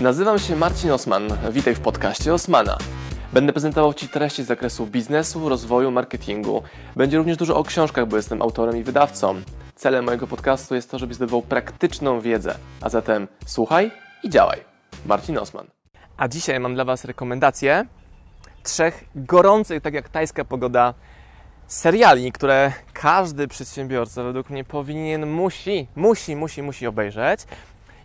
Nazywam się Marcin Osman. Witaj w podcaście Osmana. Będę prezentował Ci treści z zakresu biznesu, rozwoju, marketingu. Będzie również dużo o książkach, bo jestem autorem i wydawcą. Celem mojego podcastu jest to, żebyś zdobywał praktyczną wiedzę. A zatem słuchaj i działaj. Marcin Osman. A dzisiaj mam dla Was rekomendacje trzech gorących, tak jak tajska pogoda, seriali, które każdy przedsiębiorca według mnie powinien, musi, musi, musi, musi obejrzeć.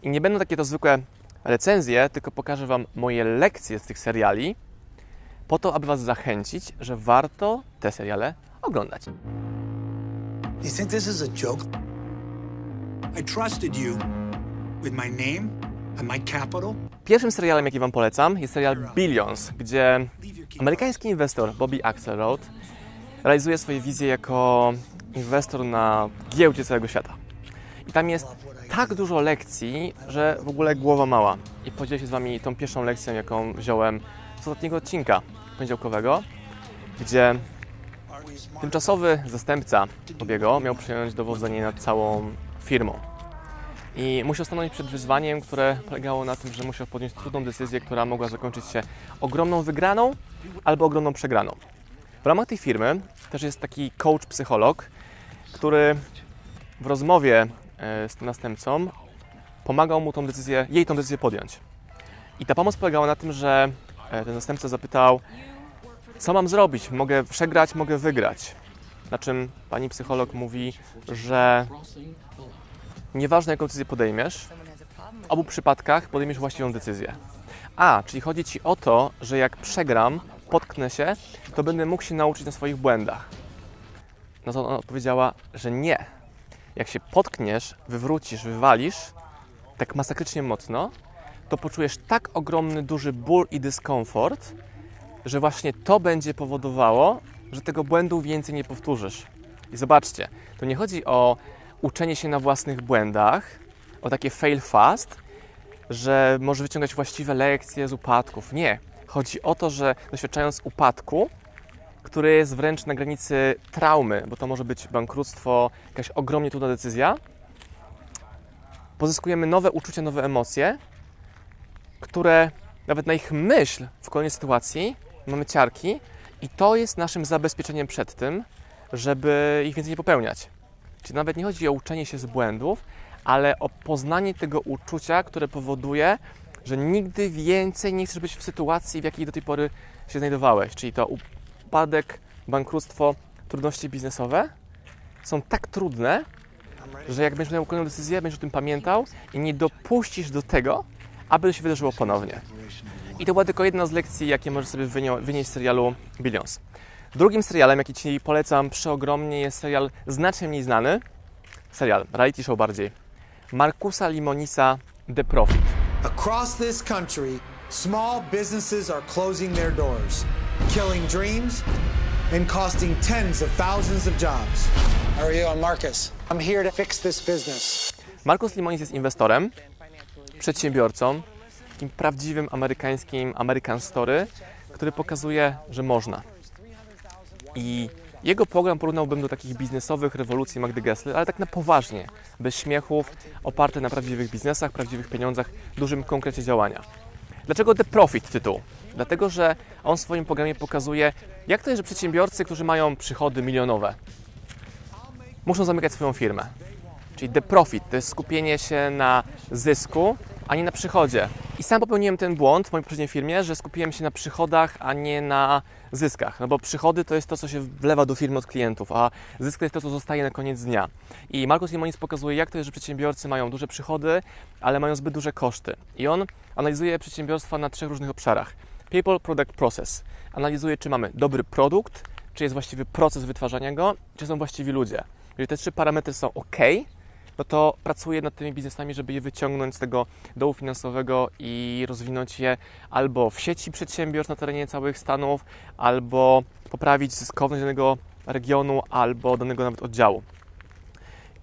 I nie będą takie to zwykłe recenzje, tylko pokażę Wam moje lekcje z tych seriali, po to, aby Was zachęcić, że warto te seriale oglądać. You think this is a joke? I trusted you with my name and my capital. Pierwszym serialem, jaki Wam polecam, jest serial Billions, gdzie amerykański inwestor Bobby Axelrod realizuje swoje wizje jako inwestor na giełdzie całego świata. Tam jest tak dużo lekcji, że w ogóle głowa mała. I podzielę się z Wami tą pierwszą lekcją, jaką wziąłem z ostatniego odcinka poniedziałkowego, gdzie tymczasowy zastępca Bobiego miał przejąć dowodzenie nad całą firmą. I musiał stanąć przed wyzwaniem, które polegało na tym, że musiał podjąć trudną decyzję, która mogła zakończyć się ogromną wygraną albo ogromną przegraną. W ramach tej firmy też jest taki coach, psycholog, który w rozmowie z tym następcą pomagał mu tą decyzję, jej tą decyzję podjąć. I ta pomoc polegała na tym, że e, ten następca zapytał, co mam zrobić? Mogę przegrać, mogę wygrać. Na czym pani psycholog mówi, że nieważne jaką decyzję podejmiesz, w obu przypadkach podejmiesz właściwą decyzję. A, czyli chodzi Ci o to, że jak przegram, potknę się, to będę mógł się nauczyć na swoich błędach. No to ona odpowiedziała, że nie. Jak się potkniesz, wywrócisz, wywalisz, tak masakrycznie mocno, to poczujesz tak ogromny, duży ból i dyskomfort, że właśnie to będzie powodowało, że tego błędu więcej nie powtórzysz. I zobaczcie, to nie chodzi o uczenie się na własnych błędach, o takie fail fast, że może wyciągać właściwe lekcje z upadków. Nie. Chodzi o to, że doświadczając upadku, który jest wręcz na granicy traumy, bo to może być bankructwo, jakaś ogromnie trudna decyzja, pozyskujemy nowe uczucia, nowe emocje, które nawet na ich myśl w kolejnej sytuacji mamy ciarki i to jest naszym zabezpieczeniem przed tym, żeby ich więcej nie popełniać. Czyli nawet nie chodzi o uczenie się z błędów, ale o poznanie tego uczucia, które powoduje, że nigdy więcej nie chcesz być w sytuacji, w jakiej do tej pory się znajdowałeś. Czyli to upadek, bankructwo, trudności biznesowe są tak trudne, że jak będziesz miał kolejną decyzję, będziesz o tym pamiętał i nie dopuścisz do tego, aby to się wydarzyło ponownie. I to była tylko jedna z lekcji, jakie możesz sobie wynieść z serialu Billions. Drugim serialem, jaki Ci polecam przeogromnie, jest serial znacznie mniej znany. Serial, reality show bardziej. Markusa Limonisa The Profit. Across this country, small businesses are closing their doors, killing dreams and costing tens of thousands of jobs. How are you? I'm Marcus. I'm here to fix this business. Markus Limonis jest inwestorem, przedsiębiorcą, takim prawdziwym amerykańskim American Story, który pokazuje, że można. I jego program porównałbym do takich biznesowych rewolucji Magdy Gessler, ale tak na poważnie, bez śmiechów, oparte na prawdziwych biznesach, prawdziwych pieniądzach, dużym konkrecie działania. Dlaczego The Profit tytuł? Dlatego, że on w swoim programie pokazuje, jak to jest, że przedsiębiorcy, którzy mają przychody milionowe, muszą zamykać swoją firmę. Czyli The Profit to jest skupienie się na zysku, a nie na przychodzie. I sam popełniłem ten błąd w mojej poprzedniej firmie, że skupiłem się na przychodach, a nie na zyskach. No bo przychody to jest to, co się wlewa do firmy od klientów, a zysk to jest to, co zostaje na koniec dnia. I Markus Limonis pokazuje, jak to jest, że przedsiębiorcy mają duże przychody, ale mają zbyt duże koszty. I on analizuje przedsiębiorstwa na trzech różnych obszarach. People, Product, Process. Analizuje, czy mamy dobry produkt, czy jest właściwy proces wytwarzania go, czy są właściwi ludzie. Jeżeli te trzy parametry są ok, no to pracuję nad tymi biznesami, żeby je wyciągnąć z tego dołu finansowego i rozwinąć je albo w sieci przedsiębiorstw na terenie całych Stanów, albo poprawić zyskowność danego regionu, albo danego nawet oddziału.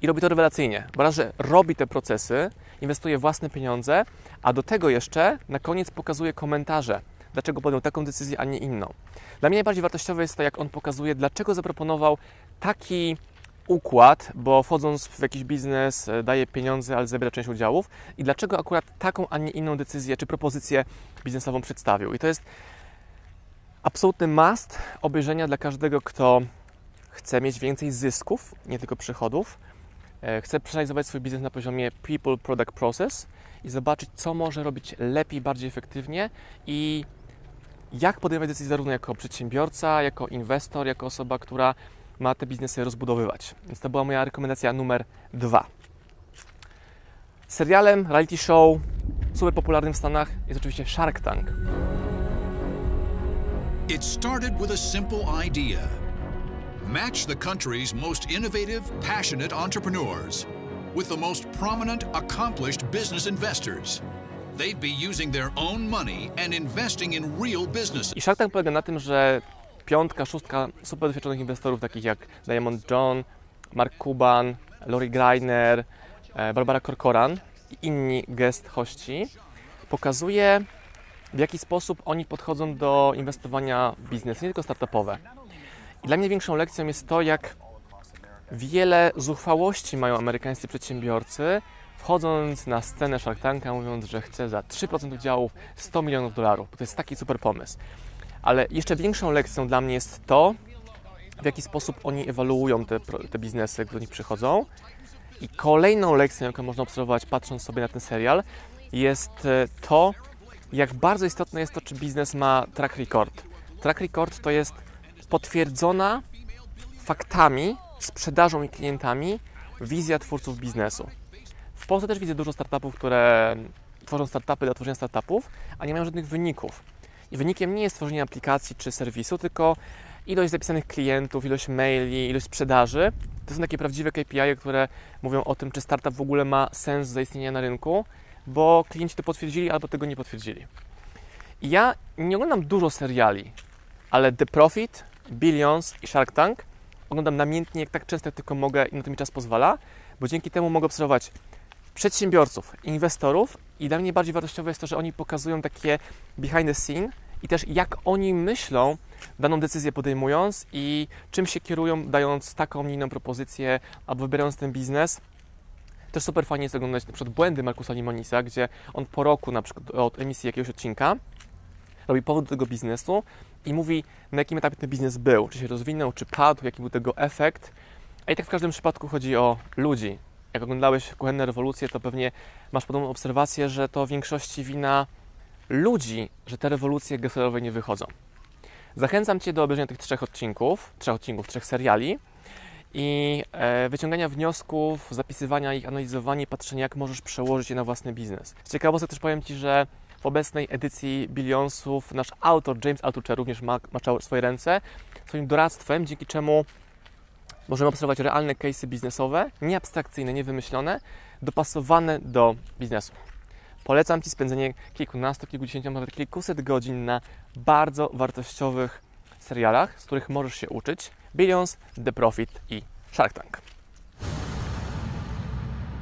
I robi to rewelacyjnie, bo raz, że robi te procesy, inwestuje własne pieniądze, a do tego jeszcze na koniec pokazuje komentarze, dlaczego podjął taką decyzję, a nie inną. Dla mnie najbardziej wartościowe jest to, jak on pokazuje, dlaczego zaproponował taki układ, bo wchodząc w jakiś biznes e, daje pieniądze, ale zabiera część udziałów i dlaczego akurat taką, a nie inną decyzję czy propozycję biznesową przedstawił. I to jest absolutny must obejrzenia dla każdego, kto chce mieć więcej zysków, nie tylko przychodów, e, chce przeanalizować swój biznes na poziomie people, product, process i zobaczyć, co może robić lepiej, bardziej efektywnie i jak podejmować decyzje zarówno jako przedsiębiorca, jako inwestor, jako osoba, która ma te biznesy rozbudowywać. Więc to była moja rekomendacja numer dwa. Serialem, reality show, super popularnym w Stanach jest oczywiście Shark Tank. It started with a simple idea match the country's most innovative, passionate entrepreneurs with the most prominent, accomplished business investors. They'd be using their own money and investing in real businesses. I Shark Tank polega na tym, że piątka, szóstka super doświadczonych inwestorów, takich jak Diamond John, Mark Cuban, Lori Greiner, e, Barbara Corcoran i inni guest hości, pokazuje w jaki sposób oni podchodzą do inwestowania w biznes, nie tylko startupowe. I dla mnie większą lekcją jest to, jak wiele zuchwałości mają amerykańscy przedsiębiorcy, wchodząc na scenę Shark Tanka, mówiąc, że chce za 3% udziałów 100 milionów dolarów, to jest taki super pomysł. Ale jeszcze większą lekcją dla mnie jest to, w jaki sposób oni ewaluują te, te biznesy, które do nich przychodzą. I kolejną lekcją, jaką można obserwować patrząc sobie na ten serial, jest e, to, jak bardzo istotne jest to, czy biznes ma track record. Track record to jest potwierdzona faktami, sprzedażą i klientami wizja twórców biznesu. Polsce też widzę dużo startupów, które tworzą startupy dla tworzenia startupów, a nie mają żadnych wyników. I wynikiem nie jest tworzenie aplikacji czy serwisu, tylko ilość zapisanych klientów, ilość maili, ilość sprzedaży. To są takie prawdziwe KPI, które mówią o tym, czy startup w ogóle ma sens zaistnienia na rynku, bo klienci to potwierdzili albo tego nie potwierdzili. I ja nie oglądam dużo seriali, ale The Profit, Billions i Shark Tank oglądam namiętnie, jak tak często jak tylko mogę i na to mi czas pozwala, bo dzięki temu mogę obserwować przedsiębiorców, inwestorów i dla mnie bardziej wartościowe jest to, że oni pokazują takie behind the scene i też jak oni myślą, daną decyzję podejmując i czym się kierują, dając taką, nie inną propozycję albo wybierając ten biznes. Też super fajnie jest oglądać na przykład błędy Markusa Limonisa, gdzie on po roku na przykład od emisji jakiegoś odcinka robi powód do tego biznesu i mówi, na jakim etapie ten biznes był, czy się rozwinął, czy padł, jaki był tego efekt. A i tak w każdym przypadku chodzi o ludzi. Jak oglądałeś kuchenne rewolucje, to pewnie masz podobną obserwację, że to w większości wina ludzi, że te rewolucje geserowe nie wychodzą. Zachęcam Cię do obejrzenia tych trzech odcinków, trzech odcinków, trzech seriali i e, wyciągania wniosków, zapisywania ich, analizowania i patrzenia, jak możesz przełożyć je na własny biznes. Z ciekawostek też powiem Ci, że w obecnej edycji Billionsów nasz autor James Altucher również ma, maczał swoje ręce swoim doradztwem, dzięki czemu możemy obserwować realne case'y biznesowe, nie abstrakcyjne, nie wymyślone, dopasowane do biznesu. Polecam Ci spędzenie kilkunastu, kilkudziesięciu, nawet kilkuset godzin na bardzo wartościowych serialach, z których możesz się uczyć. Billions, The Profit i Shark Tank.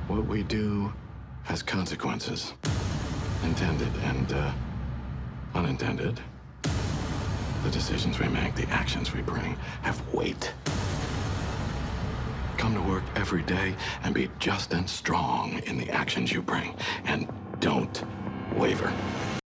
What we do has consequences. Intended and uh, unintended. The decisions we make, the actions we bring, have weight. Come to work every day and be just and strong in the actions you bring. And don't waver.